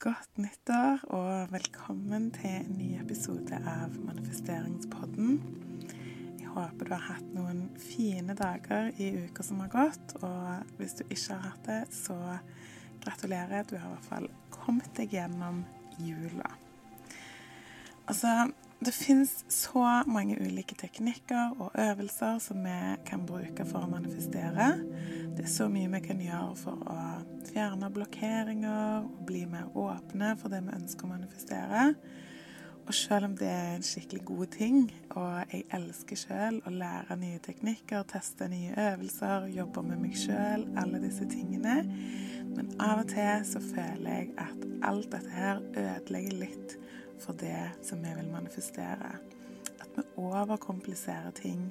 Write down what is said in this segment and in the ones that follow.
Godt nyttår og velkommen til en ny episode av Manifesteringspodden. Jeg håper du har hatt noen fine dager i uka som har gått. Og hvis du ikke har hatt det, så gratulerer. Du har i hvert fall kommet deg gjennom jula. Altså, det finnes så mange ulike teknikker og øvelser som vi kan bruke for å manifestere. Det er så mye vi kan gjøre for å fjerne blokkeringer og bli mer åpne for det vi ønsker å manifestere. Og selv om det er en skikkelig god ting, og jeg elsker selv å lære nye teknikker, teste nye øvelser, jobbe med meg sjøl, alle disse tingene, men av og til så føler jeg at alt dette her ødelegger litt for det som vi vil manifestere. At vi overkompliserer ting,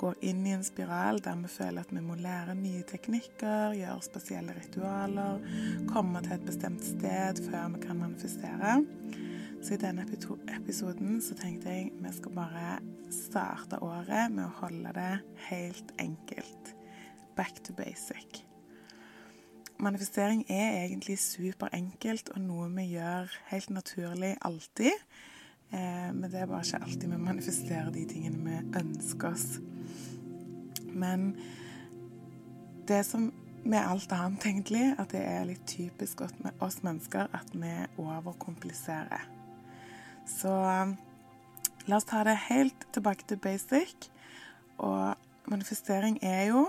går inn i en spiral der vi føler at vi må lære nye teknikker, gjøre spesielle ritualer, komme til et bestemt sted før vi kan manifestere. Så i denne episoden så tenkte jeg vi skal bare starte året med å holde det helt enkelt. Back to basic. Manifestering er egentlig superenkelt og noe vi gjør helt naturlig alltid. Eh, men det er bare ikke alltid vi manifesterer de tingene vi ønsker oss. Men det som med alt annet, egentlig, at det er litt typisk oss mennesker at vi overkompliserer. Så la oss ta det helt tilbake til basic. Og manifestering er jo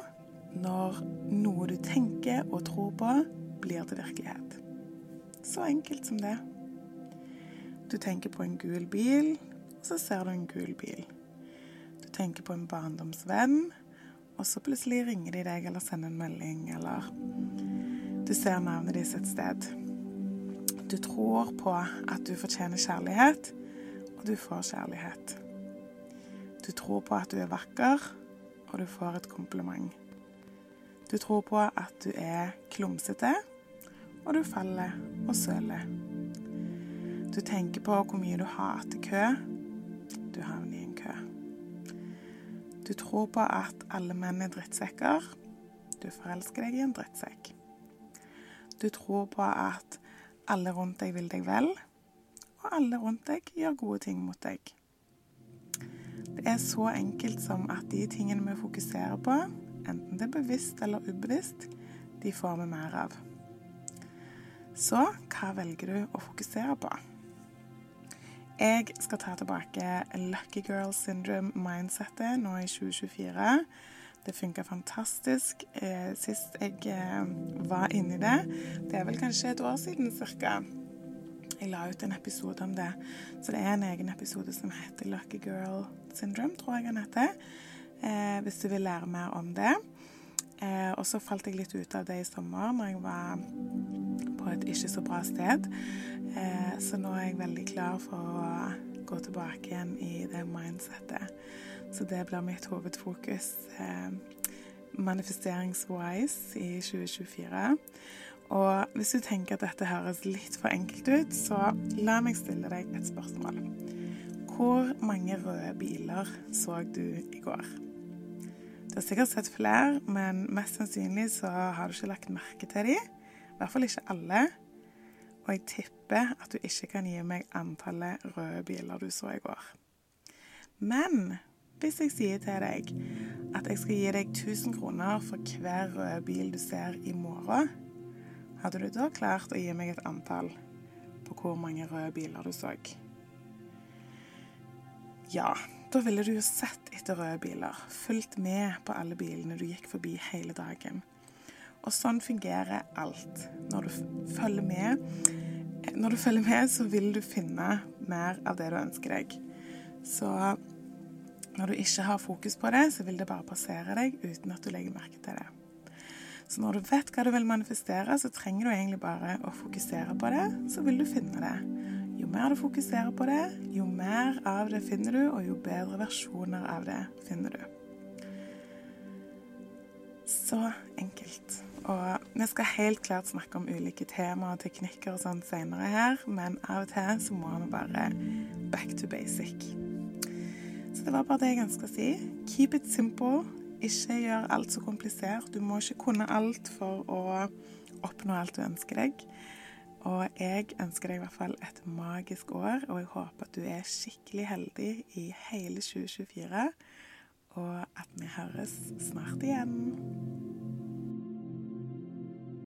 når noe du tenker og tror på, blir til virkelighet. Så enkelt som det. Du tenker på en gul bil, og så ser du en gul bil. Du tenker på en barndomsvenn, og så plutselig ringer de deg eller sender en melding, eller du ser navnet deres et sted. Du tror på at du fortjener kjærlighet, og du får kjærlighet. Du tror på at du er vakker, og du får et kompliment. Du tror på at du er klumsete, og du faller og søler. Du tenker på hvor mye du hater kø. Du havner i en kø. Du tror på at alle menn er drittsekker. Du forelsker deg i en drittsekk. Du tror på at alle rundt deg vil deg vel, og alle rundt deg gjør gode ting mot deg. Det er så enkelt som at de tingene vi fokuserer på, enten det er bevisst eller ubevisst, de får vi mer av. Så hva velger du å fokusere på? Jeg skal ta tilbake Lucky Girl Syndrome-mindsettet nå i 2024. Det funka fantastisk eh, sist jeg eh, var inni det. Det er vel kanskje et år siden cirka. Jeg la ut en episode om det. Så det er en egen episode som heter Lucky Girl Syndrome, tror jeg den heter eh, hvis du vil lære mer om det. Eh, og så falt jeg litt ut av det i sommer når jeg var på et ikke så bra sted. Eh, så nå er jeg veldig klar for å gå tilbake igjen i det mindsettet. Så det blir mitt hovedfokus eh, manifesteringswise i 2024. Og hvis du tenker at dette høres litt for enkelt ut, så la meg stille deg et spørsmål. Hvor mange røde biler så du i går? Du har sikkert sett flere, men mest sannsynlig så har du ikke lagt merke til dem. I hvert fall ikke alle. Og jeg tipper at du ikke kan gi meg antallet røde biler du så i går. Men hvis jeg sier til deg at jeg skal gi deg 1000 kroner for hver røde bil du ser i morgen, hadde du da klart å gi meg et antall på hvor mange røde biler du så? Ja, da ville du jo sett etter røde biler, fulgt med på alle bilene du gikk forbi hele dagen. Og sånn fungerer alt. Når du følger med, når du følger med, så vil du finne mer av det du ønsker deg. Så når du ikke har fokus på det, så vil det bare passere deg uten at du legger merke til det. Så når du vet hva du vil manifestere, så trenger du egentlig bare å fokusere på det, så vil du finne det. Jo mer du fokuserer på det, jo mer av det finner du, og jo bedre versjoner av det finner du. Så enkelt. Og vi skal helt klart snakke om ulike temaer og teknikker og sånn senere her, men av og til så må vi bare back to basic. Så det var bare det jeg ønska å si. Keep it simple. Ikke gjør alt så komplisert. Du må ikke kunne alt for å oppnå alt du ønsker deg. Og jeg ønsker deg i hvert fall et magisk år, og jeg håper at du er skikkelig heldig i hele 2024. Og at vi høres snart igjen.